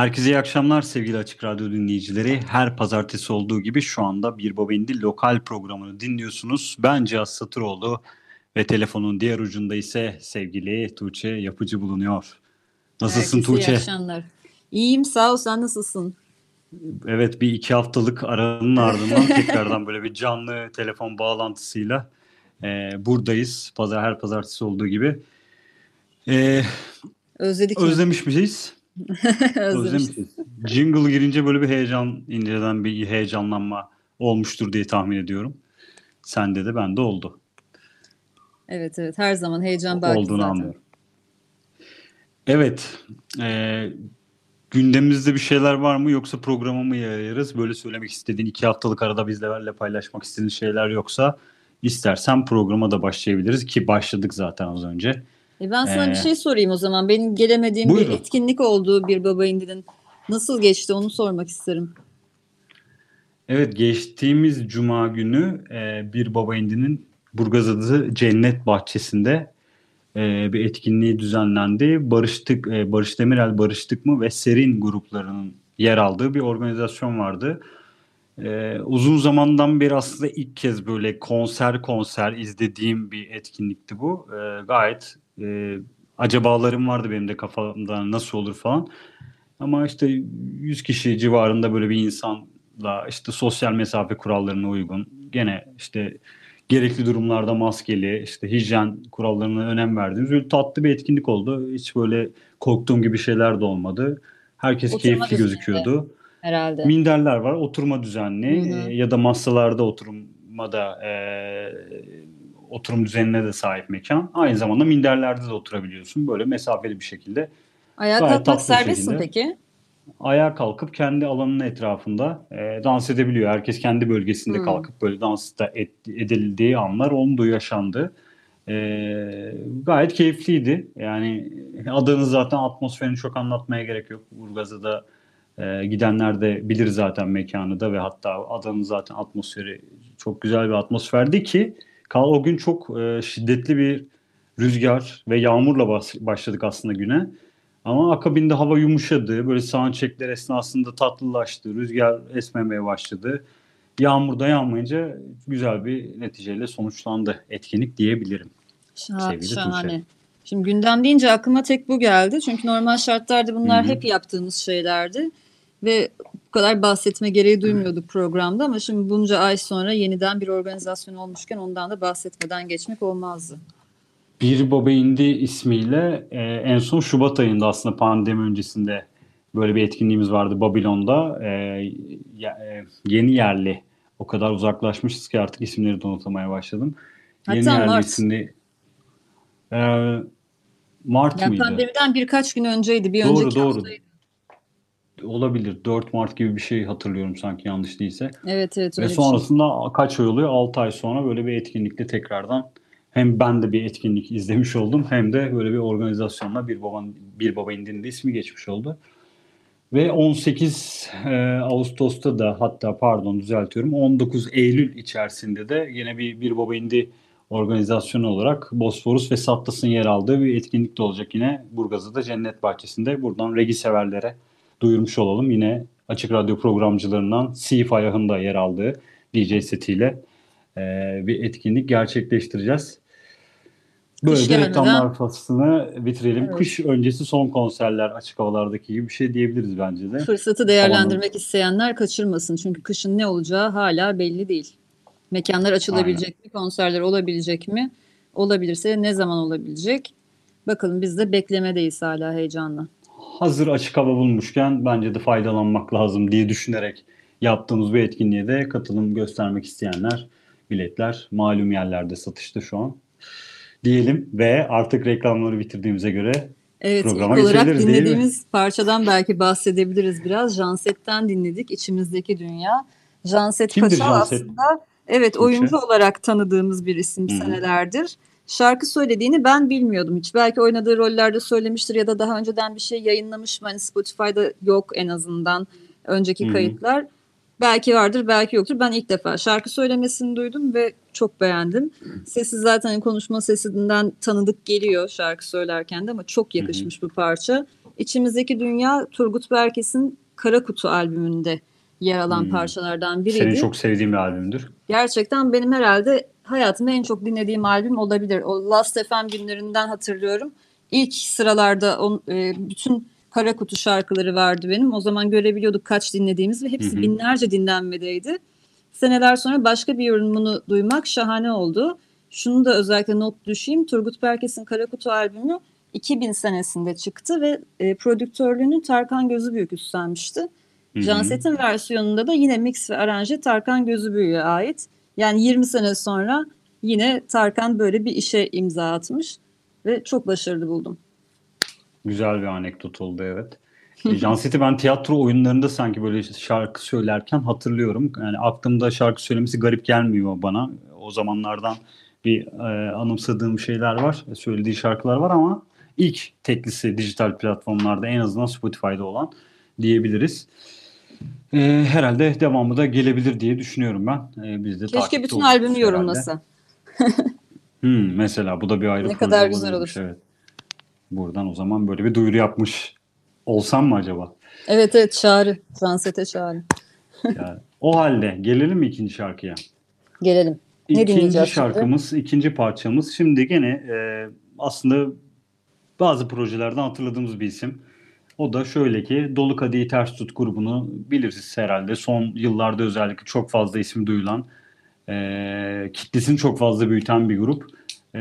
Herkese iyi akşamlar sevgili Açık Radyo dinleyicileri. Her pazartesi olduğu gibi şu anda Bir Baba İndi lokal programını dinliyorsunuz. Ben Cihat Satıroğlu ve telefonun diğer ucunda ise sevgili Tuğçe Yapıcı bulunuyor. Nasılsın Herkese Tuğçe? iyi akşamlar. İyiyim sağ ol sen nasılsın? Evet bir iki haftalık aranın ardından tekrardan böyle bir canlı telefon bağlantısıyla e, buradayız. Pazar her pazartesi olduğu gibi. E, Özledik mi? özlemiş miyiz? Özlemişiz. Jingle girince böyle bir heyecan, inceden bir heyecanlanma olmuştur diye tahmin ediyorum. Sende de bende oldu. Evet evet her zaman heyecan baki Olduğunu zaten. anlıyorum. Evet. E, gündemimizde bir şeyler var mı yoksa programa mı yayarız? Böyle söylemek istediğin iki haftalık arada bizlerle paylaşmak istediğin şeyler yoksa istersen programa da başlayabiliriz ki başladık zaten az önce. E ben sana Ee, bir şey sorayım o zaman. Benim gelemediğim buyurun. bir etkinlik olduğu bir baba indinin nasıl geçti onu sormak isterim. Evet geçtiğimiz cuma günü e, bir baba indinin Burgazadası Cennet Bahçesi'nde e, bir etkinliği düzenlendi. Barıştık, e, Barış Demirel Barıştık mı ve Serin gruplarının yer aldığı bir organizasyon vardı. E, uzun zamandan beri aslında ilk kez böyle konser konser izlediğim bir etkinlikti bu. E, gayet e, acabalarım vardı benim de kafamda nasıl olur falan. Ama işte 100 kişi civarında böyle bir insanla işte sosyal mesafe kurallarına uygun gene işte gerekli durumlarda maskeli işte hijyen kurallarına önem verdiğimiz böyle tatlı bir etkinlik oldu. Hiç böyle korktuğum gibi şeyler de olmadı. Herkes Oturma keyifli gözüküyordu. herhalde. Minderler var, oturma düzenli Hı hı. e, ya da masalarda oturmada e, oturum düzenine de sahip mekan. Aynı zamanda minderlerde de oturabiliyorsun. Böyle mesafeli bir şekilde Ayağa kalkmak serbest mi peki? ayağa kalkıp kendi alanının etrafında e, dans edebiliyor. Herkes kendi bölgesinde Hmm. kalkıp böyle dans da et- edildiği anlar oldu, yaşandı. E, gayet keyifliydi. Yani adını zaten atmosferini çok anlatmaya gerek yok. Burgaz'a da e, gidenler de bilir zaten mekanı da ve hatta adanın zaten atmosferi çok güzel bir atmosferdi ki kal o gün çok e, şiddetli bir rüzgar ve yağmurla başladık aslında güne. Ama akabinde hava yumuşadı. Böyle soundcheckler esnasında tatlılaştı. Rüzgar esmemeye başladı. Yağmur da yağmayınca güzel bir neticeyle sonuçlandı etkinlik diyebilirim. Şah- şahane. Tuğçe. Şimdi gündem deyince aklıma tek bu geldi. Çünkü normal şartlarda bunlar Hı hı. hep yaptığımız şeylerdi. Ve bu kadar bahsetme gereği duymuyorduk programda ama şimdi bunca ay sonra yeniden bir organizasyon olmuşken ondan da bahsetmeden geçmek olmazdı. Bir Baba İndi ismiyle e, en son Şubat ayında aslında pandemi öncesinde böyle bir etkinliğimiz vardı Babilon'da. E, e, yeni yerli o kadar uzaklaşmışız ki artık isimleri de unutamaya başladım. Hatta yeni yerli Mart. isimli e, Mart Yani mıydı? pandemiden birkaç gün önceydi. Bir Doğru önceki doğru. haftaydı. Olabilir. 4 Mart gibi bir şey hatırlıyorum sanki yanlış değilse. Evet evet Ve şey. sonrasında kaç ay oluyor? 6 ay sonra böyle bir etkinlikle tekrardan hem ben de bir etkinlik izlemiş oldum hem de böyle bir organizasyonla bir baba bir baba indinin de ismi geçmiş oldu. Ve 18 e, Ağustos'ta da hatta pardon düzeltiyorum 19 Eylül içerisinde de yine bir bir baba indi organizasyonu olarak Bosforus ve Sattas'ın yer aldığı bir etkinlik de olacak yine Burgaz'da Cennet Bahçesi'nde. Buradan regi severlere duyurmuş olalım. Yine Açık Radyo programcılarından Sif Ayah'ın da yer aldığı DJ setiyle e, bir etkinlik gerçekleştireceğiz. Böyle Kış de reklamlar faslını bitirelim. Evet. Kış öncesi son konserler açık havalardaki gibi bir şey diyebiliriz bence de. Fırsatı değerlendirmek isteyenler kaçırmasın. Çünkü kışın ne olacağı hala belli değil. Mekanlar açılabilecek mi? Konserler olabilecek mi? Olabilirse ne zaman olabilecek? Bakalım biz de beklemedeyiz hala heyecanla. Hazır açık hava bulmuşken bence de faydalanmak lazım diye düşünerek yaptığımız bir etkinliğe de katılım göstermek isteyenler biletler malum yerlerde satışta şu an. Diyelim ve artık reklamları bitirdiğimize göre Evet, Programa ilk olarak dinlediğimiz parçadan belki bahsedebiliriz biraz. Janset'ten dinledik İçimizdeki Dünya. Janset Kimdir Janset? aslında evet Tuğçe? oyuncu olarak tanıdığımız bir isim Hı hı. senelerdir. Şarkı söylediğini ben bilmiyordum hiç. Belki oynadığı rollerde söylemiştir ya da daha önceden bir şey yayınlamış mı? Hani Spotify'da yok en azından önceki Hı hı. kayıtlar. Belki vardır, belki yoktur. Ben ilk defa şarkı söylemesini duydum ve çok beğendim. Sesi zaten konuşma sesinden tanıdık geliyor şarkı söylerken de ama çok yakışmış bu parça. İçimizdeki Dünya Turgut Berkes'in Kara Kutu albümünde yer alan Hmm. parçalardan biriydi. senin çok sevdiğin bir albümdür. Gerçekten benim herhalde hayatımda en çok dinlediğim albüm olabilir. O Last FM günlerinden hatırlıyorum. İlk sıralarda on, e, bütün Kara Kutu şarkıları vardı benim. O zaman görebiliyorduk kaç dinlediğimiz ve hepsi Hı hı. binlerce dinlenmedeydi. Seneler sonra başka bir yorumunu duymak şahane oldu. Şunu da özellikle not düşeyim. Turgut Berkes'in Kara Kutu albümü 2000 senesinde çıktı ve e, prodüktörlüğünü Tarkan Gözübüyük üstlenmişti. Janset'in versiyonunda da yine mix ve aranje Tarkan Gözübüyük'e ait. Yani 20 sene sonra yine Tarkan böyle bir işe imza atmış ve çok başarılı buldum. Güzel bir anekdot oldu evet. E, Janset'i ben tiyatro oyunlarında sanki böyle şarkı söylerken hatırlıyorum. Yani aklımda şarkı söylemesi garip gelmiyor bana. O zamanlardan bir e, anımsadığım şeyler var. Söylediği şarkılar var ama ilk teklisi dijital platformlarda en azından Spotify'da olan diyebiliriz. E, herhalde devamı da gelebilir diye düşünüyorum ben. E, biz de Keşke bütün albümü yorumlasa. Hmm, mesela bu da bir ayrı Ne kadar güzel olur. Evet. Buradan o zaman böyle bir duyuru yapmış olsam mı acaba? Evet evet çağrı. Transete çağrı. Yani, o halde gelelim mi ikinci şarkıya? Gelelim. Ne İkinci dinleyeceğiz şimdi? şarkımız, ikinci parçamız. Şimdi gene e, aslında bazı projelerden hatırladığımız bir isim. O da şöyle ki Dolu Kadehi Ters Tut grubunu bilirsiniz herhalde. Son yıllarda özellikle çok fazla isim duyulan, e, kitlesini çok fazla büyüten bir grup. E,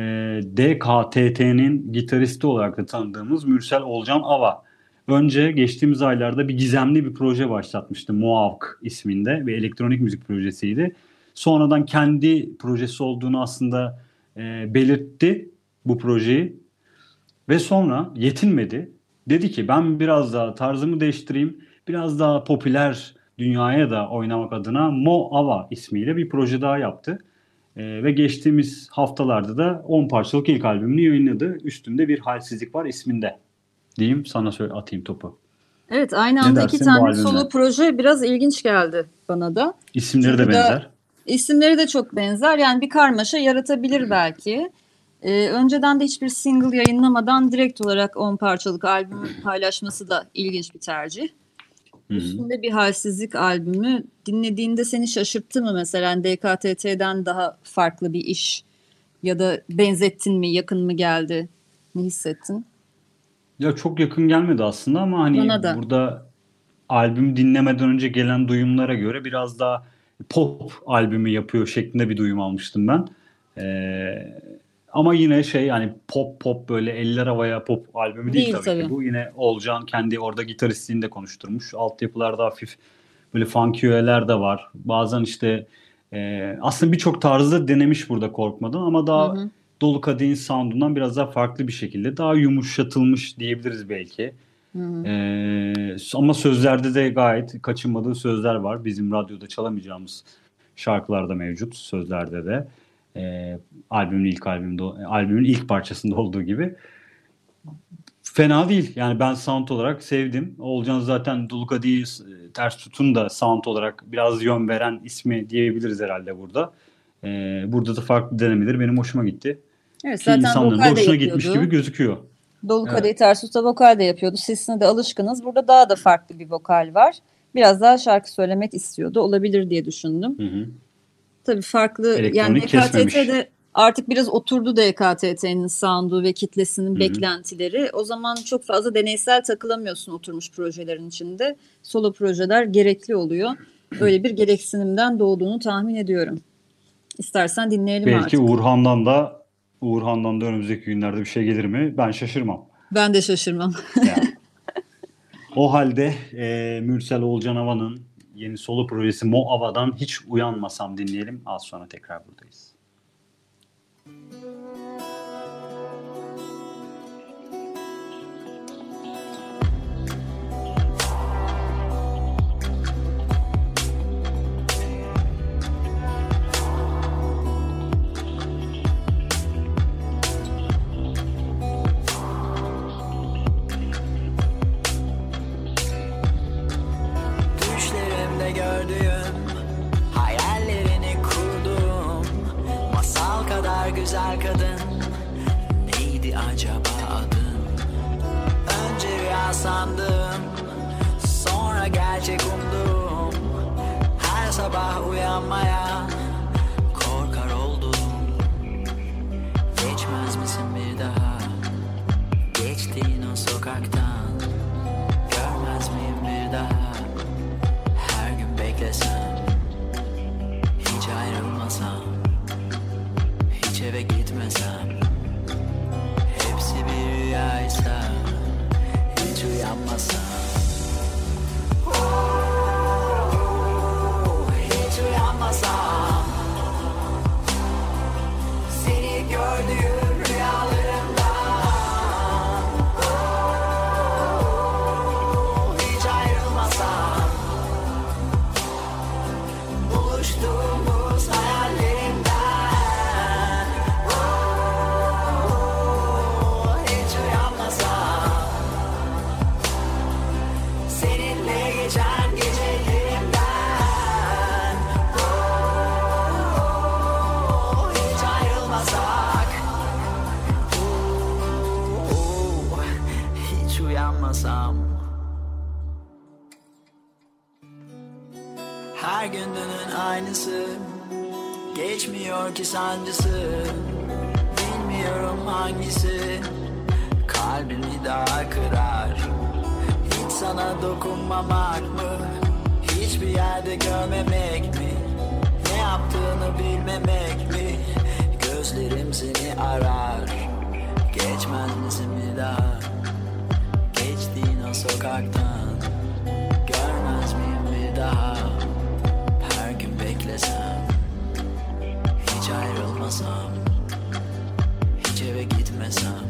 DKTT'nin gitaristi olarak da tanıdığımız Mürsel Olcan Ava. Önce geçtiğimiz aylarda bir gizemli bir proje başlatmıştı. Muavk isminde ve elektronik müzik projesiydi. Sonradan kendi projesi olduğunu aslında e, belirtti bu projeyi. Ve sonra yetinmedi. Dedi ki ben biraz daha tarzımı değiştireyim. Biraz daha popüler dünyaya da oynamak adına Mo Ava ismiyle bir proje daha yaptı. E, ve geçtiğimiz haftalarda da 10 parçalık ilk albümünü yayınladı. Üstünde bir halsizlik var isminde. Diyeyim sana söyle atayım topu. Evet aynı anda iki tane solo proje biraz ilginç geldi bana da. İsimleri de Çünkü da- benzer. İsimleri de çok benzer. Yani bir karmaşa yaratabilir belki. Ee, önceden de hiçbir single yayınlamadan direkt olarak 10 parçalık albümü paylaşması da ilginç bir tercih. Hı hı. Üstünde bir halsizlik albümü dinlediğinde seni şaşırttı mı mesela DKTT'den daha farklı bir iş ya da benzettin mi yakın mı geldi ne hissettin? Ya çok yakın gelmedi aslında ama hani burada albüm dinlemeden önce gelen duyumlara göre biraz daha pop albümü yapıyor şeklinde bir duyum almıştım ben. Ee, ama yine şey yani pop pop böyle eller havaya pop albümü değil, Değil tabii, tabii. ki bu. Yine Olcan kendi orada gitaristliğini de konuşturmuş. Altyapılarda hafif böyle funky öğeler de var. Bazen işte e, aslında birçok tarzda denemiş burada korkmadan ama daha Hı hı. Dolu Kadehin sound'undan biraz daha farklı bir şekilde daha yumuşatılmış diyebiliriz belki. Hı hı. Ee, ama sözlerde de gayet kaçınmadığı sözler var. Bizim radyoda çalamayacağımız şarkılarda mevcut sözlerde de. Ee, albümün ilk albümde albümün ilk parçasında olduğu gibi. Fena değil. Yani ben sound olarak sevdim. Olcan zaten Dolu Kadehi e, Ters Tutun da sound olarak biraz yön veren ismi diyebiliriz herhalde burada. Ee, burada da farklı denemeleri benim hoşuma gitti. Evet Ki zaten insanların da hoşuna gitmiş gibi gözüküyor. Dolu Evet. Kadehi Ters Tut'a vokal de yapıyordu. Sesine de alışkınız. Burada daha da farklı bir vokal var. Biraz daha şarkı söylemek istiyordu. Olabilir diye düşündüm. Hı hı. Tabii farklı Elektronik yani. DKTT'de artık biraz oturdu DKTT'nin sound'u ve kitlesinin hı. beklentileri. O zaman çok fazla deneysel takılamıyorsun oturmuş projelerin içinde. Solo projeler gerekli oluyor. Öyle bir gereksinimden doğduğunu tahmin ediyorum. İstersen dinleyelim Belki artık. Uğurhan'dan da Uğurhan'dan da önümüzdeki günlerde bir şey gelir mi? Ben şaşırmam. Ben de şaşırmam. Yani. o halde e, Mürsel Olcan Ava'nın yeni solo projesi Mo Ava'dan hiç uyanmasam dinleyelim. Az sonra tekrar buradayız. Seni sancısı. Bilmiyorum hangisi. Kalbimi daha kırar. Hiç sana dokunmamak mı? Hiçbir yerde görmemek mi? Ne yaptığını bilmemek mi? Gözlerim seni arar. Geçmez misin bir daha? Geçtiğin o sokaktan Görmez miyim bir daha ayrılmasam Hiç eve gitmesem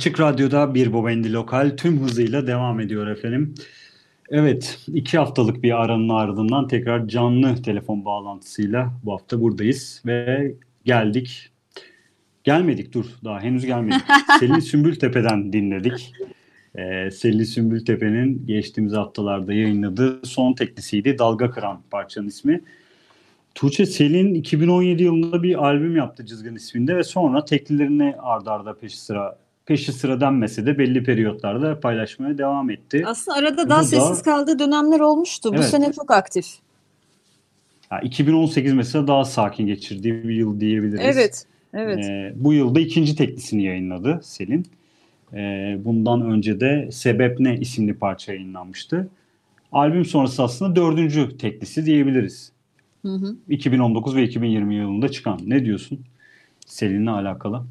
Açık Radyo'da bir Bobendi Lokal tüm hızıyla devam ediyor efendim. Evet, iki haftalık bir aranın ardından tekrar canlı telefon bağlantısıyla bu hafta buradayız ve geldik. Gelmedik dur, daha henüz gelmedik. Selin Sümbültepe'den dinledik. Ee, Selin Sümbültepe'nin geçtiğimiz haftalarda yayınladığı son teklisiydi. Dalga Kıran parçanın ismi. Tuğçe Selin 2017 yılında bir albüm yaptı Cızgın isminde ve sonra teklilerini ardarda arda peşi sıra peşi sıra denmese de belli periyotlarda paylaşmaya devam etti. Aslında arada daha Bu da- sessiz kaldığı dönemler olmuştu. Bu Evet. sene çok aktif. Ha, 2018 mesela daha sakin geçirdiği bir yıl diyebiliriz. Evet. Evet. Ee, bu yılda ikinci teklisini yayınladı Selin. Ee, bundan önce de Sebep Ne isimli parça yayınlanmıştı. Albüm sonrası aslında dördüncü teklisi diyebiliriz. Hı hı. 2019 ve 2020 yılında çıkan. Ne diyorsun Selin'le alakalı?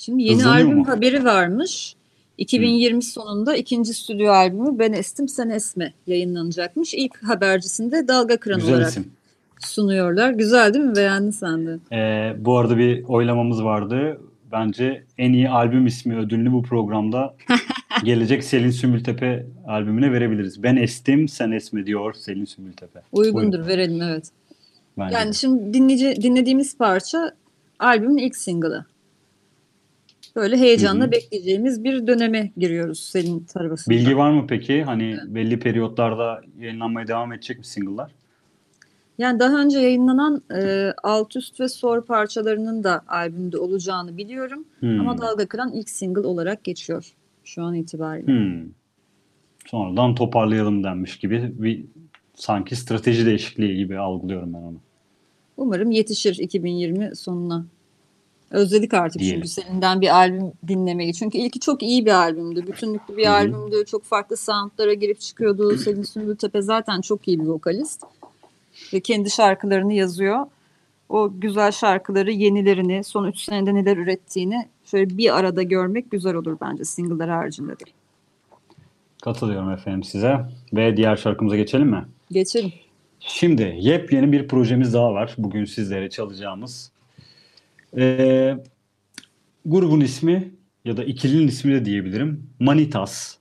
Şimdi yeni Hızlanıyor albüm mu? haberi varmış. 2020 sonunda ikinci stüdyo albümü Ben Estim Sen Esme yayınlanacakmış. İlk habercisinde Dalga Kıran Güzel olarak isim. sunuyorlar. Güzel değil mi? Beğendin sen de. Ee, bu arada bir oylamamız vardı. Bence en iyi albüm ismi ödülünü bu programda gelecek Selin Sümbültepe albümüne verebiliriz. Ben estim, sen esme diyor Selin Sümbültepe. Uygundur verelim evet. Bence Yani de. şimdi dinleyici, dinlediğimiz parça albümün ilk single'ı. Böyle heyecanla Hı hı. bekleyeceğimiz bir döneme giriyoruz Selin tarafından. Bilgi var mı peki? Hani belli periyotlarda yayınlanmaya devam edecek mi single'lar? Yani daha önce yayınlanan e, Alt Üst ve Sor parçalarının da albümde olacağını biliyorum. Hmm. Ama Dalga Kıran ilk single olarak geçiyor şu an itibariyle. Hmm. Sonradan toparlayalım denmiş gibi bir sanki strateji değişikliği gibi algılıyorum ben onu. Umarım yetişir 2020 sonuna. Özledik artık Diyelim. çünkü Selin'den bir albüm dinlemeyi. Çünkü ilki çok iyi bir albümdü. Bütünlüklü bir Hı hı. albümdü. Çok farklı soundlara girip çıkıyordu. Selin Sümbültepe zaten çok iyi bir vokalist. Ve kendi şarkılarını yazıyor. O güzel şarkıları, yenilerini, son 3 senede neler ürettiğini şöyle bir arada görmek güzel olur bence single'lar haricinde de. Katılıyorum efendim size. Ve diğer şarkımıza geçelim mi? Geçelim. Şimdi yepyeni bir projemiz daha var. Bugün sizlere çalacağımız. Ee, grubun ismi ya da ikilinin ismi de diyebilirim. Manitas.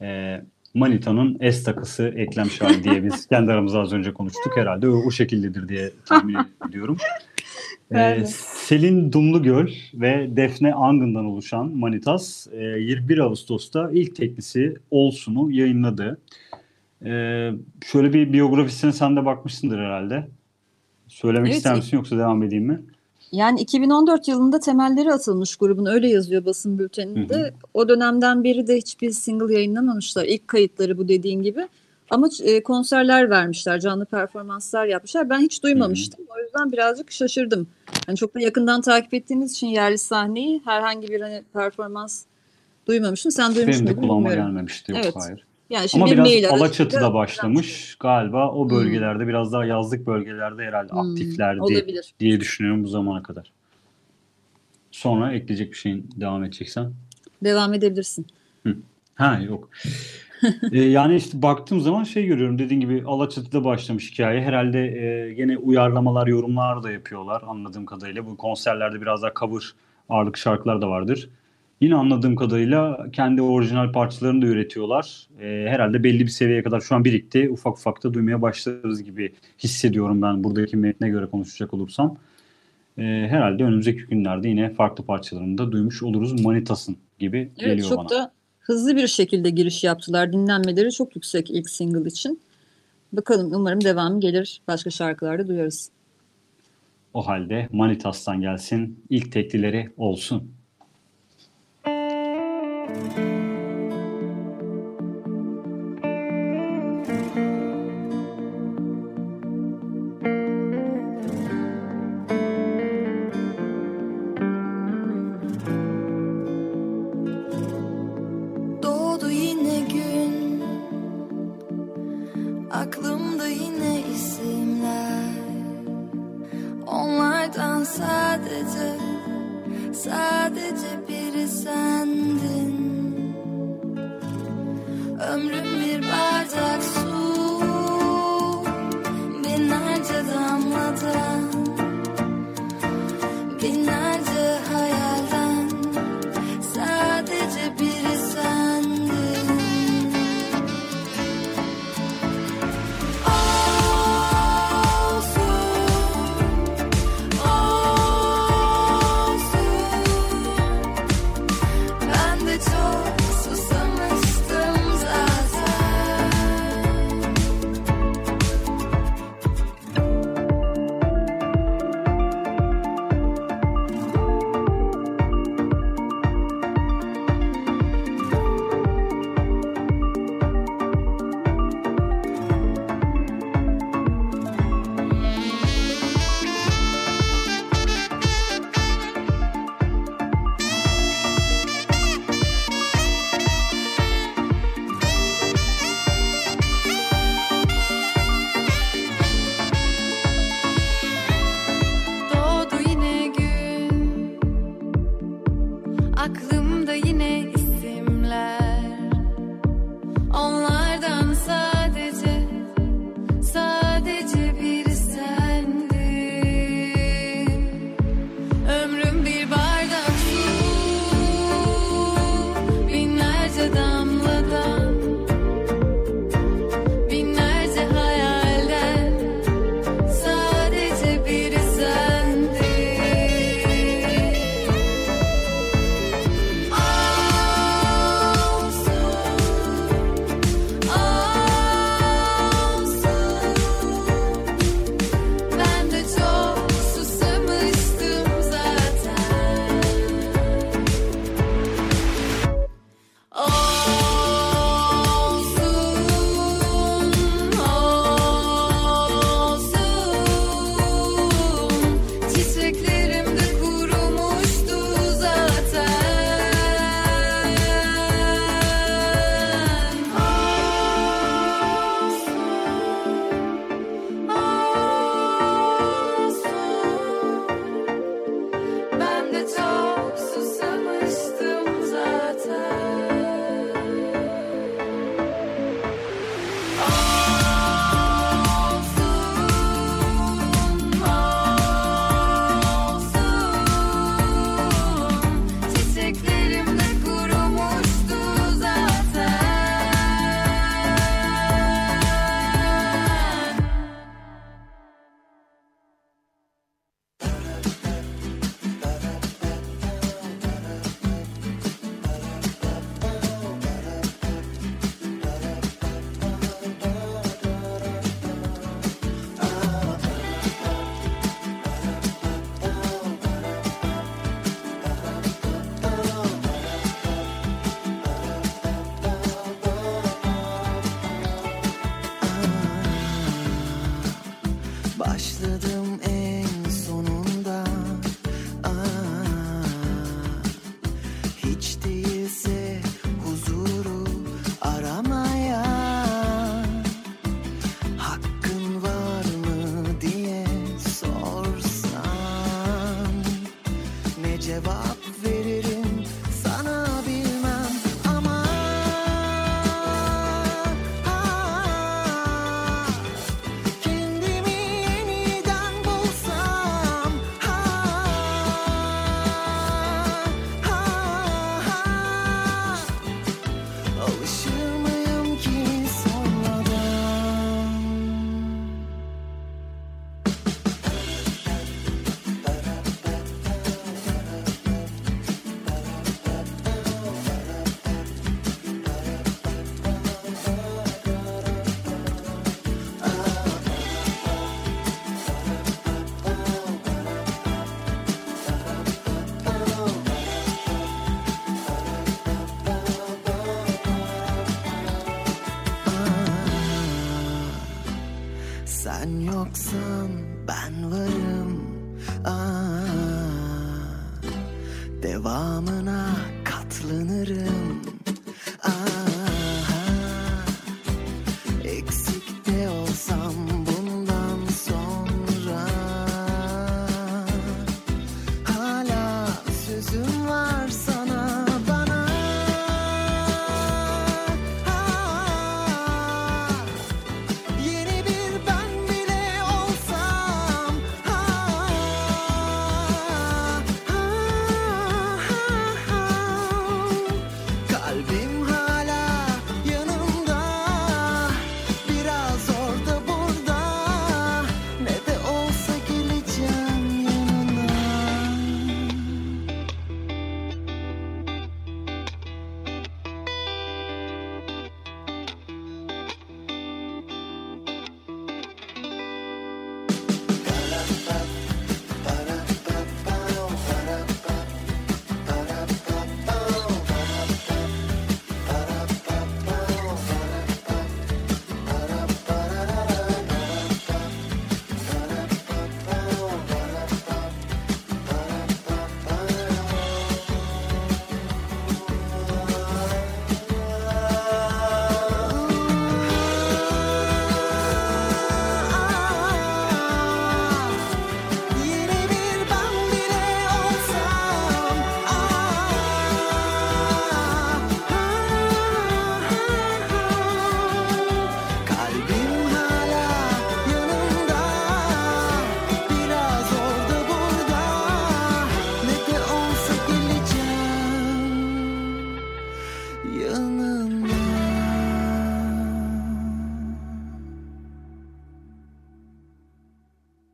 Ee, Manita'nın S takısı eklenmiş hali diye biz kendi aramızda az önce konuştuk. Herhalde o, o şekildedir diye tahmin ediyorum. Ee. Selin Dumlugöl ve Defne Angın'dan oluşan Manitas e, 21 Ağustos'ta ilk teklisi Olsun'u yayınladı. Ee, şöyle bir biyografisine sen de bakmışsındır herhalde. Söylemek Evet, ister misin yoksa devam edeyim mi? Yani 2014 yılında temelleri atılmış grubun öyle yazıyor basın bülteninde. Hı hı. O dönemden beri de hiçbir single yayınlamamışlar. İlk kayıtları bu dediğin gibi. Ama e, konserler vermişler, canlı performanslar yapmışlar. Ben hiç duymamıştım. O yüzden birazcık şaşırdım. Hani çok da yakından takip ettiğimiz için yerli sahneyi herhangi bir hani performans duymamıştım. Sen duymuş Benim de muydun kulağıma bilmiyorum. gelmemişti yok Evet. hayır. Yani şimdi Ama bir biraz mail Alaçatı'da başlamış. Galiba o Hmm. bölgelerde biraz daha yazlık bölgelerde herhalde Hmm, aktiflerdi olabilir. diye düşünüyorum bu zamana kadar. Sonra ekleyecek bir şeyin devam edeceksen. Devam edebilirsin. Ha yok. Ee, yani işte baktığım zaman şey görüyorum dediğin gibi Alaçatı'da başlamış hikaye. Herhalde e, gene uyarlamalar, yorumlar da yapıyorlar anladığım kadarıyla. Bu konserlerde biraz daha cover ağırlık şarkılar da vardır. Yine anladığım kadarıyla kendi orijinal parçalarını da üretiyorlar. E, herhalde belli bir seviyeye kadar şu an birikti. Ufak ufak da duymaya başlarız gibi hissediyorum ben buradaki metne göre konuşacak olursam. E, herhalde önümüzdeki günlerde yine farklı parçalarını da duymuş oluruz. Manitas'ın gibi Evet geliyor çok bana. da hızlı bir şekilde giriş yaptılar. Dinlenmeleri çok yüksek ilk single için. Bakalım umarım devamı gelir. Başka şarkılarda duyarız. O halde Manitas'tan gelsin. İlk teklileri olsun.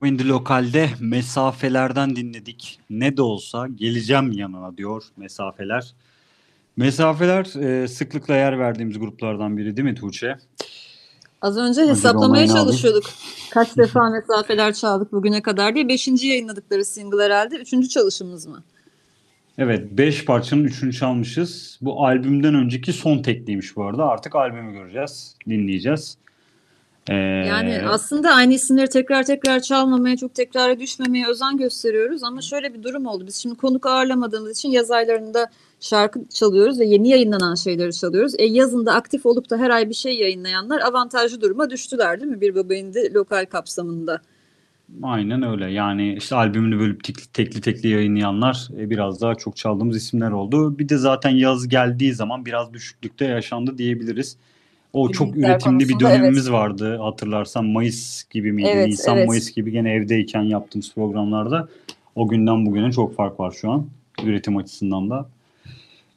Windy Lokal'de mesafelerden dinledik. Ne de olsa geleceğim yanına diyor mesafeler. Mesafeler e, sıklıkla yer verdiğimiz gruplardan biri değil mi Tuğçe? Az önce hesaplamaya alayım. çalışıyorduk. Kaç defa mesafeler çaldık bugüne kadar diye. Beşinci yayınladıkları single herhalde. Üçüncü çalışımız mı? Evet 5 parçanın 3'ünü çalmışız. Bu albümden önceki son tekliymiş bu arada. Artık albümü göreceğiz, dinleyeceğiz. Ee, Yani aslında aynı isimleri tekrar tekrar çalmamaya, çok tekrara düşmemeye özen gösteriyoruz. Ama şöyle bir durum oldu. Biz şimdi konuk ağırlamadığımız için yaz aylarında şarkı çalıyoruz ve yeni yayınlanan şeyleri çalıyoruz. E yazında aktif olup da her ay bir şey yayınlayanlar avantajlı duruma düştüler değil mi? Bir Baba Indi lokal kapsamında. Aynen öyle. Yani işte albümünü bölüp tekli tekli, tekli yayınlayanlar e, biraz daha çok çaldığımız isimler oldu. Bir de zaten yaz geldiği zaman biraz düşüklükte yaşandı diyebiliriz. O çok Limitler üretimli bir dönemimiz vardı. Hatırlarsan Mayıs gibi miydi? Evet, Nisan evet. Mayıs gibi gene evdeyken yaptığımız programlarda o günden bugüne çok fark var şu an üretim açısından da.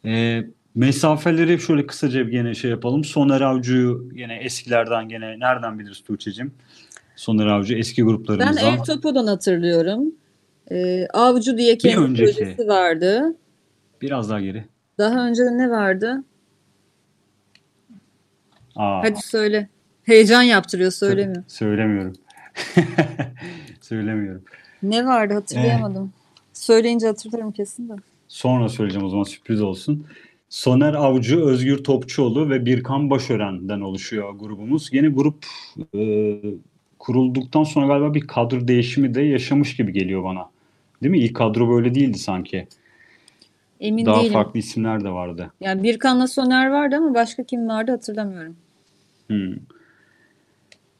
E, mesafeleri şöyle kısaca bir gene şey yapalım. Soner Avcı'yı gene eskilerden gene nereden biliriz Tuğçe'cim? Soner Avcı eski Ben gruplarımızdan. El Topo'dan hatırlıyorum. Ee, Avcı diye kendi projesi vardı. Biraz daha geri. Daha önce ne vardı? Aa, Hadi söyle. Heyecan yaptırıyor söylemiyor. Söylemiyorum. Söylemiyorum. Ne vardı hatırlayamadım. Söyleyince hatırlarım kesin de. Sonra söyleyeceğim o zaman sürpriz olsun. Soner Avcı, Özgür Topçuoğlu ve Birkan Başören'den oluşuyor grubumuz. Yeni grup e, kurulduktan sonra galiba bir kadro değişimi de yaşamış gibi geliyor bana. Değil mi? İlk kadro böyle değildi sanki. Emin Daha değilim. farklı isimler de vardı. Yani Birkan'la Soner vardı ama başka kim vardı hatırlamıyorum. Hmm.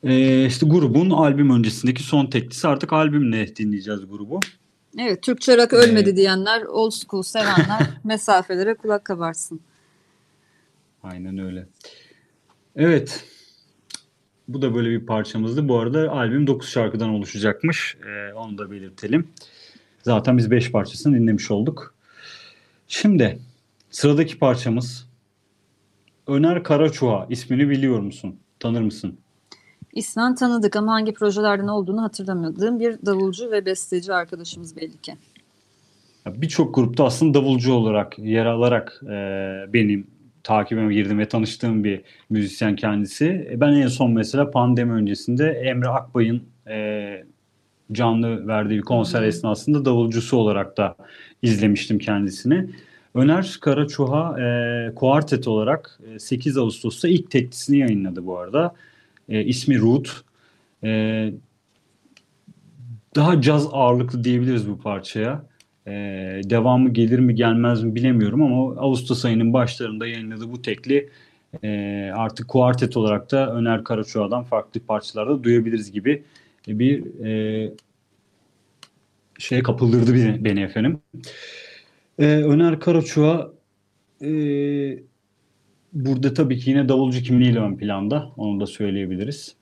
Ee, işte grubun albüm öncesindeki son teklisi artık albümle dinleyeceğiz grubu. Evet Türkçe rock ölmedi Evet. diyenler, old school sevenler mesafelere kulak kabarsın. Aynen öyle. Evet. Bu da böyle bir parçamızdı. Bu arada albüm 9 şarkıdan oluşacakmış. Ee, onu da belirtelim. Zaten biz 5 parçasını dinlemiş olduk. Şimdi sıradaki parçamız Öner Karaçuha. İsmini biliyor musun? Tanır mısın? İsmen tanıdık ama hangi projelerden olduğunu hatırlamadığım bir davulcu ve besteci arkadaşımız belli ki. Birçok grupta aslında davulcu olarak yer alarak e, benim takibime girdim ve tanıştığım bir müzisyen kendisi. E, Ben en son mesela pandemi öncesinde Emre Akbay'ın e, canlı verdiği bir konser esnasında davulcusu olarak da izlemiştim kendisini. Öner Karaçuha e, Kuartet olarak e, 8 Ağustos'ta ilk teklisini yayınladı bu arada. E, ismi Root. E, daha caz ağırlıklı diyebiliriz bu parçaya. Ee, devamı gelir mi gelmez mi bilemiyorum ama Ağustos ayının başlarında yayınladığı bu tekli e, artık kuartet olarak da Öner Karaçoğa'dan farklı parçalarda duyabiliriz gibi bir e, şeye kapıldırdı beni, beni efendim. Ee, Öner Karaçoğa e, burada tabii ki yine davulcu kimliğiyle ön planda. Onu da söyleyebiliriz.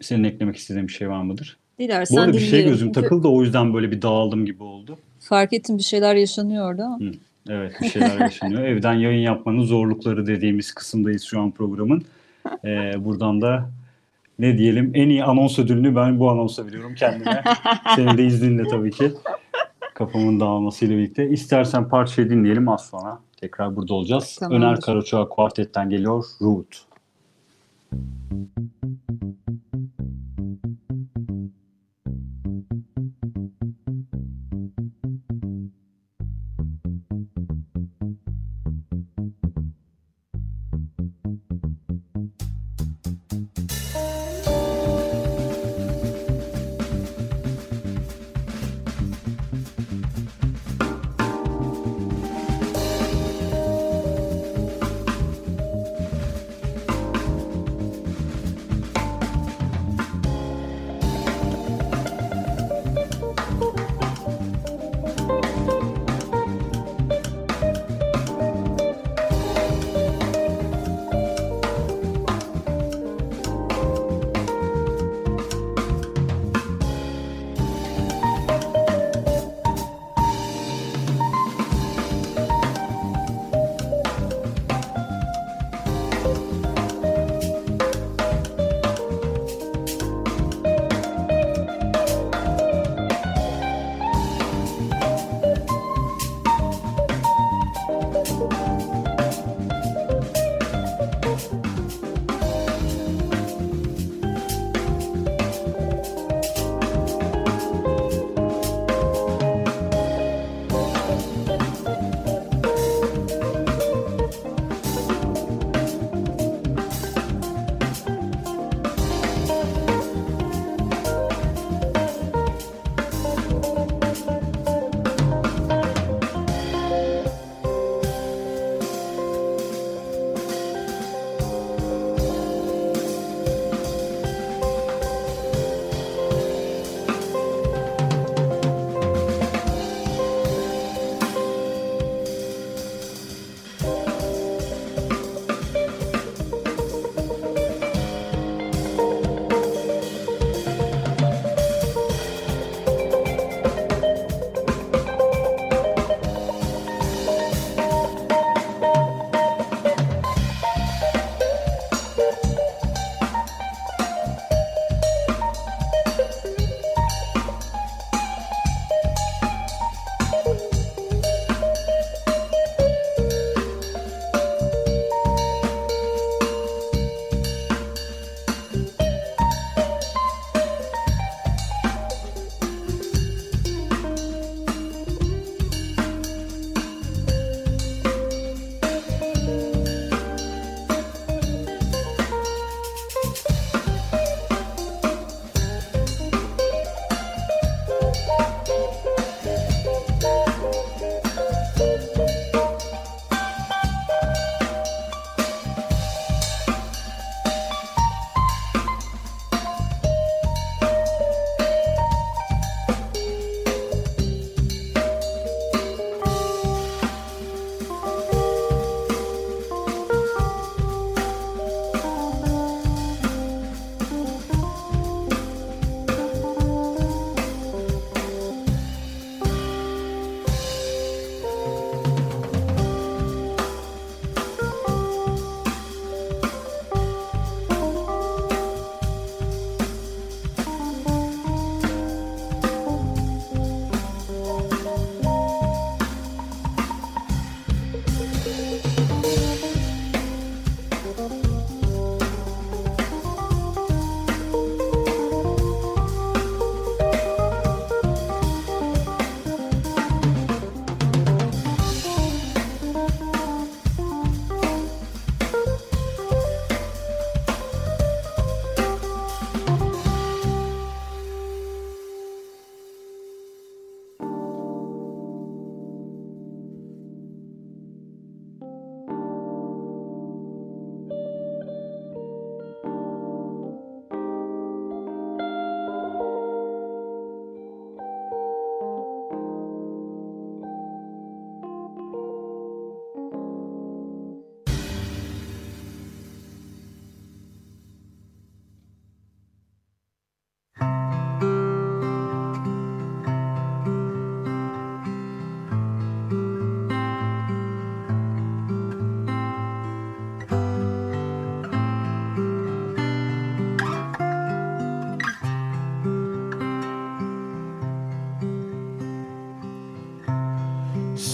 Senin eklemek istediğin bir şey var mıdır? Dilersen Bu arada bir şey gözüm Çünkü takıldı o yüzden böyle bir dağıldım gibi oldu. Fark ettim bir şeyler yaşanıyor orada ama. Evet bir şeyler yaşanıyor. Evden yayın yapmanın zorlukları dediğimiz kısımdayız şu an programın. Ee, buradan da ne diyelim en iyi anons ödülünü ben bu anonsa veriyorum kendime. Senin de izninle tabii ki. Kafamın dağılmasıyla birlikte. İstersen parçayı dinleyelim az sonra. Tekrar burada olacağız. Tamamdır. Öner Karaçoğa Kuartet'ten geliyor. Root. Thank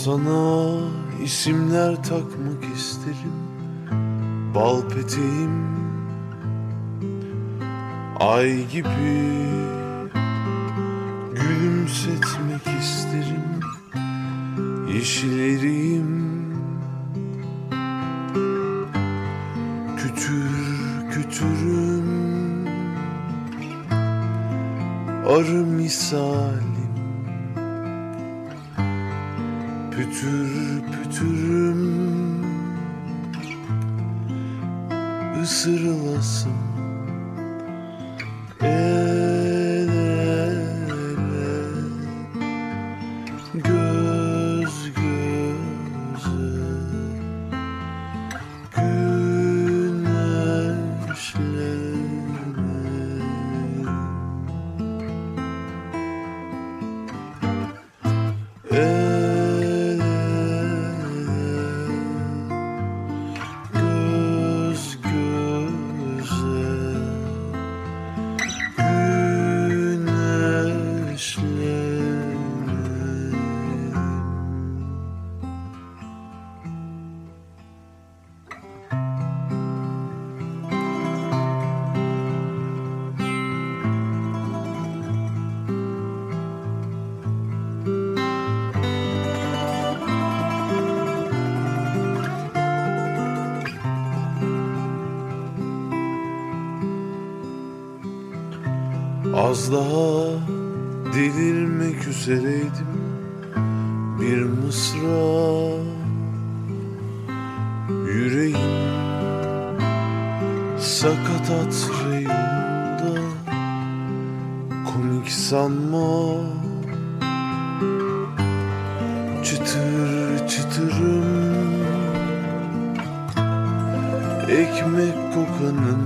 Sana isimler takmak isterim. Bal peteğim Ay gibi Gülümsetmek isterim. Yeşillerim Kütür kütürüm. Arı misalim Pütür pütürüm ısırılasın üzereydim Bir mısra. Yüreğim Sakatat reyonda Komik sanma. Çıtır çıtırım Ekmek kokanın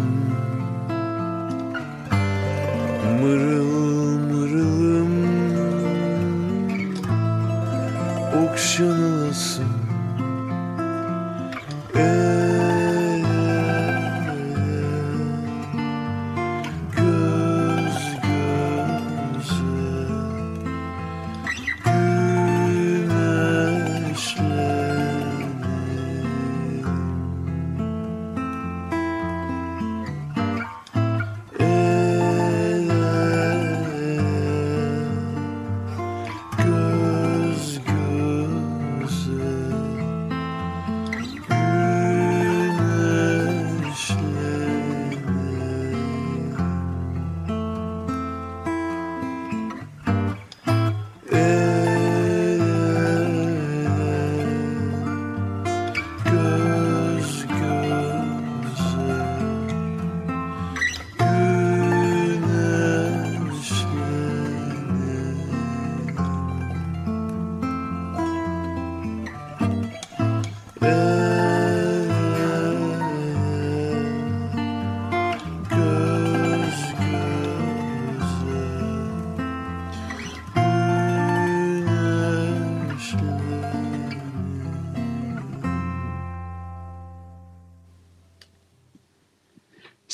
Mırıl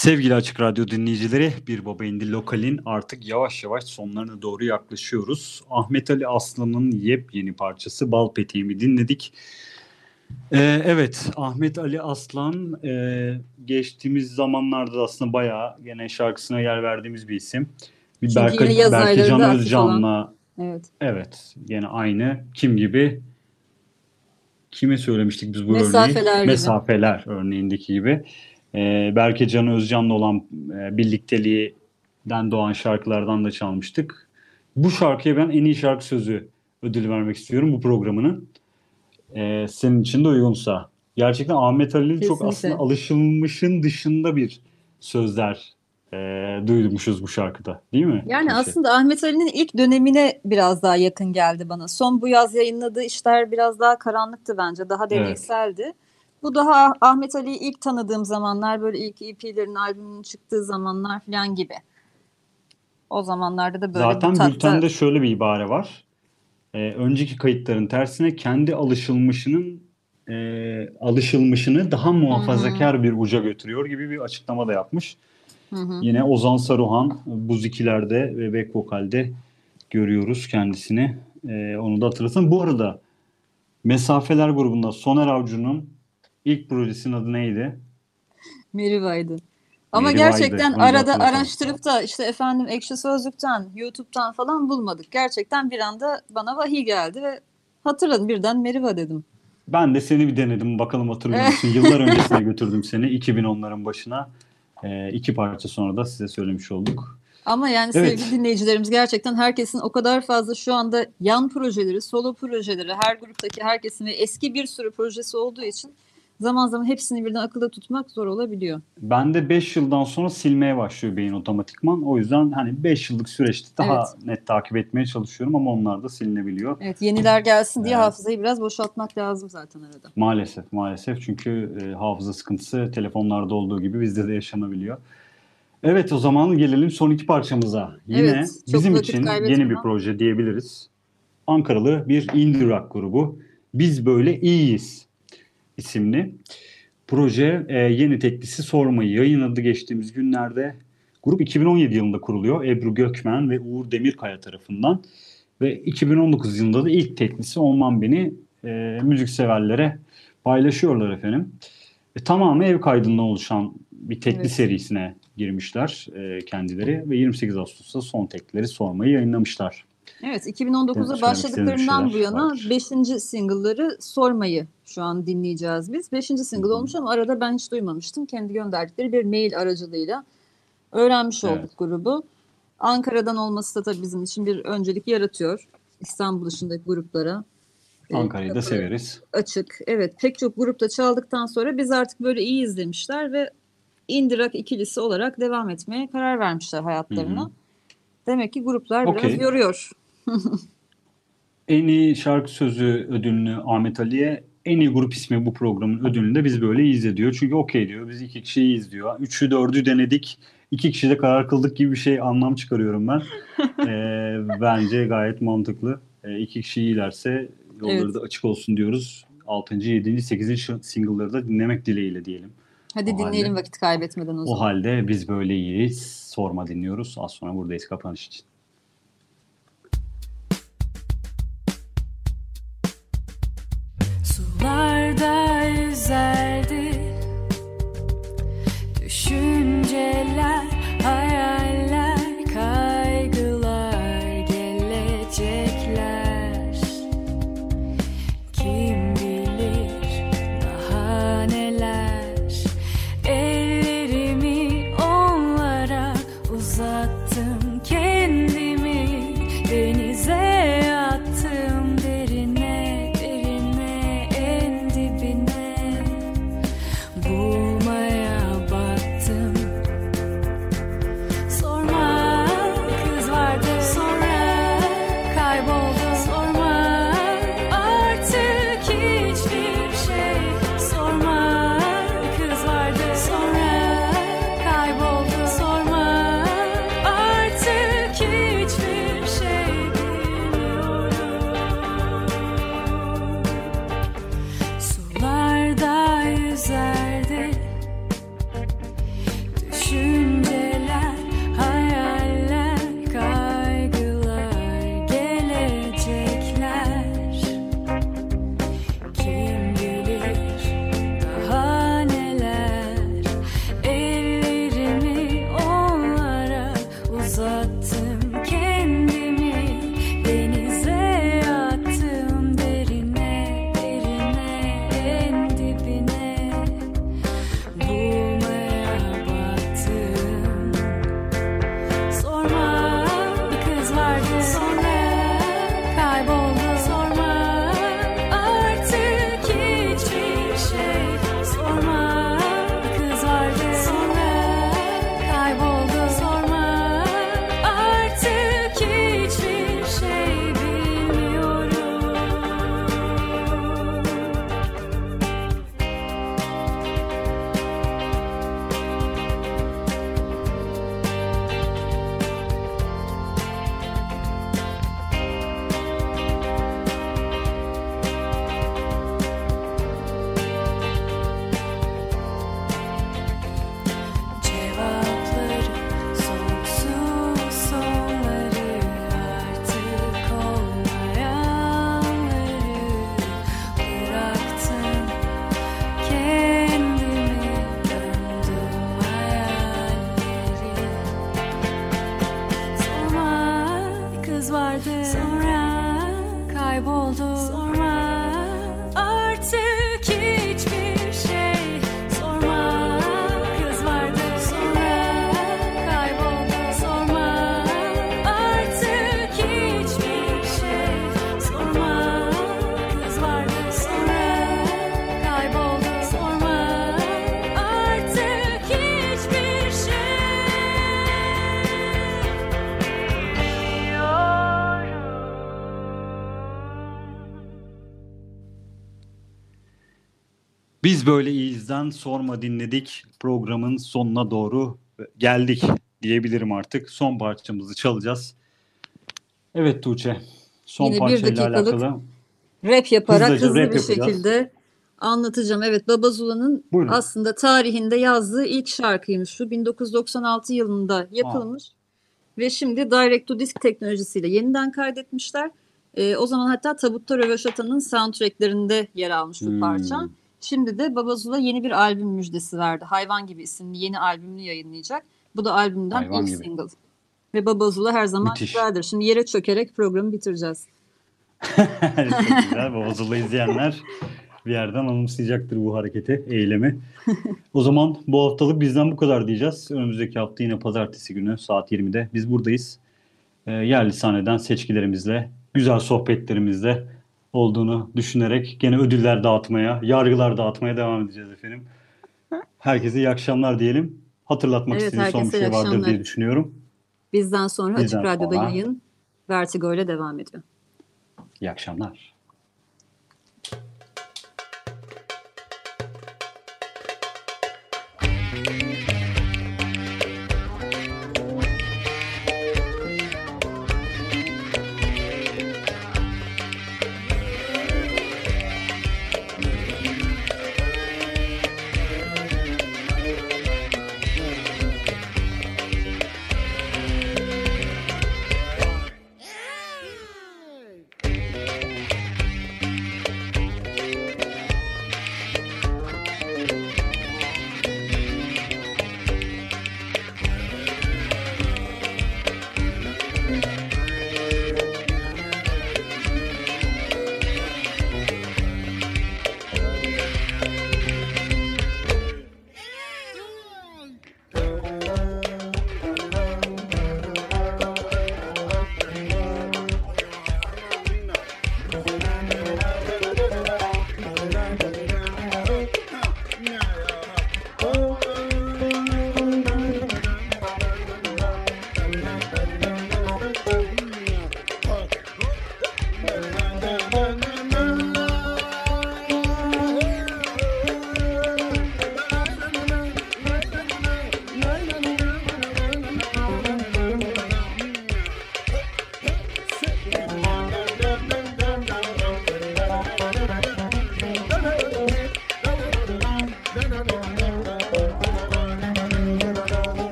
Sevgili Açık Radyo dinleyicileri, Bir Baba İndi Lokal'in artık yavaş yavaş sonlarına doğru yaklaşıyoruz. Ahmet Ali Aslan'ın yepyeni parçası Bal Peteğimi dinledik. Ee, evet, Ahmet Ali Aslan e, geçtiğimiz zamanlarda da aslında bayağı gene şarkısına yer verdiğimiz bir isim. Bir Çünkü Berka, yine Berkecan Özcan'la Evet. evet gene aynı kim gibi kime söylemiştik biz bu Mesafeler örneği? gibi. Mesafeler örneğindeki gibi. Ee, Berke Can Özcan'la olan e, birlikteliğinden doğan şarkılardan da çalmıştık. Bu şarkıya ben en iyi şarkı sözü ödülü vermek istiyorum bu programının. Ee, senin için de uygunsa. Gerçekten Ahmet Ali'nin çok aslında alışılmışın dışında bir sözler e, duymuşuz bu şarkıda. Değil mi? Yani Tuğçe? aslında Ahmet Ali'nin ilk dönemine biraz daha yakın geldi bana. Son bu yaz yayınladığı işler biraz daha karanlıktı bence. Daha Evet. Bu daha Ahmet Ali'yi ilk tanıdığım zamanlar böyle ilk EP'lerin albümünün çıktığı zamanlar falan gibi. O zamanlarda da böyle Zaten tatta bültende şöyle bir ibare var. Ee, önceki kayıtların tersine kendi alışılmışının e, alışılmışını daha muhafazakar bir uca götürüyor gibi bir açıklama da yapmış. Hı hı. Yine Ozan Saruhan Buz ikilerde ve back vokalde görüyoruz kendisini. Ee, onu da hatırlasın. Bu arada Mesafeler grubunda Soner Avcı'nın ilk projesinin adı neydi? Meriva'ydı. Ama Meriva'ydı, gerçekten onu da arada hatırlatalım. araştırıp da işte efendim Ekşi Sözlük'ten, YouTube'dan falan bulmadık. Gerçekten bir anda bana vahiy geldi ve hatırladım birden Meriva dedim. Ben de seni bir denedim bakalım hatırlıyor musun? Yıllar öncesine götürdüm seni 2010'ların başına. Ee, iki parça sonra da size söylemiş olduk. Ama yani Evet. sevgili dinleyicilerimiz gerçekten herkesin o kadar fazla şu anda yan projeleri, solo projeleri, her gruptaki herkesin ve eski bir sürü projesi olduğu için zaman zaman hepsini birden akılda tutmak zor olabiliyor. Ben de 5 yıldan sonra silmeye başlıyor beyin otomatikman. O yüzden hani 5 yıllık süreçte daha net takip etmeye çalışıyorum ama onlar da silinebiliyor. Evet yeniler gelsin diye Evet. hafızayı biraz boşaltmak lazım zaten arada. Maalesef maalesef çünkü e, hafıza sıkıntısı telefonlarda olduğu gibi bizde de yaşanabiliyor. Evet o zaman gelelim son iki parçamıza. Yine Evet, bizim için yeni bir proje diyebiliriz. Ankaralı bir indie rock grubu. Biz Böyle İyiyiz isimli. Proje e, yeni teklisi sormayı yayınladı geçtiğimiz günlerde. Grup 2017 yılında kuruluyor. Ebru Gökmen ve Uğur Demirkaya tarafından. Ve 2019 yılında da ilk teklisi Olman Beni e, müzikseverlere paylaşıyorlar efendim. E, tamamı ev kaydından oluşan bir tekli Evet. serisine girmişler e, kendileri ve 28 Ağustos'ta son teklileri sormayı yayınlamışlar. Evet Evet, 2019'da söylemek başladıklarından bu yana vardır. 5. single'ları sormayı şu an dinleyeceğiz biz. 5. single Hı hı. olmuş ama arada ben hiç duymamıştım. Kendi gönderdikleri bir mail aracılığıyla öğrenmiş Evet. olduk grubu. Ankara'dan olması da tabii bizim için bir öncelik yaratıyor. İstanbul dışındaki gruplara. e, Ankara'yı da severiz. Açık. Evet pek çok grupta çaldıktan sonra biz artık böyle iyi izlemişler ve indie rock ikilisi olarak devam etmeye karar vermişler hayatlarına. Hı hı. Demek ki gruplar Okey. biraz yoruyor. En iyi şarkı sözü ödülünü Ahmet Ali'ye, en iyi grup ismi bu programın ödülünü de biz böyle iyiyiz diyor. Çünkü okey diyor. Biz iki kişiyiz diyor. Üçü dördü denedik. İki kişi de karar kıldık gibi bir şey anlam çıkarıyorum ben. Ee, bence gayet mantıklı. Ee, iki kişi iyilerse yolları Evet. da açık olsun diyoruz. 6. 7. 8. single'ları da dinlemek dileğiyle diyelim. Hadi O dinleyelim halde- vakit kaybetmeden o O zaman. halde biz böyle iyiyiz. Sorma dinliyoruz. Az sonra buradayız kapanış için. desire Biz böyle iyizden sorma dinledik. Programın sonuna doğru geldik diyebilirim artık. Son parçamızı çalacağız. Evet Tuğçe. Son Yine bir parçayla dakikalık alakalı. Rap yaparak hızlı rap bir yapacağız. şekilde anlatacağım. Evet Baba Zula'nın Buyurun. aslında tarihinde yazdığı ilk şarkıymış şu. 1996 yılında yapılmış. Ve şimdi Direct to Disc teknolojisiyle yeniden kaydetmişler. Ee, o zaman hatta Tabutta Röveşata'nın soundtracklerinde yer almış bu Hmm. Şimdi de Baba Zula yeni bir albüm müjdesi verdi. Hayvan gibi isimli yeni albümünü yayınlayacak. Bu da albümden Hayvan ilk gibi. single. Ve Baba Zula her zaman Müthiş. güzeldir. Şimdi yere çökerek programı bitireceğiz. Çok güzel. Bozul'da izleyenler bir yerden anımsayacaktır bu hareketi, eylemi. o zaman bu haftalık bizden bu kadar diyeceğiz. Önümüzdeki hafta yine pazartesi günü saat 20'de biz buradayız. Ee, yerli sahneden seçkilerimizle, güzel sohbetlerimizle olduğunu düşünerek gene ödüller dağıtmaya, yargılar dağıtmaya devam edeceğiz efendim. Herkese iyi akşamlar diyelim. Hatırlatmak Evet, istediğiniz son bir şey iyi vardır akşamlar. diye düşünüyorum. Bizden sonra Bizden Açık Radyo'da sonra. yayın Vertigo ile devam ediyor. İyi akşamlar.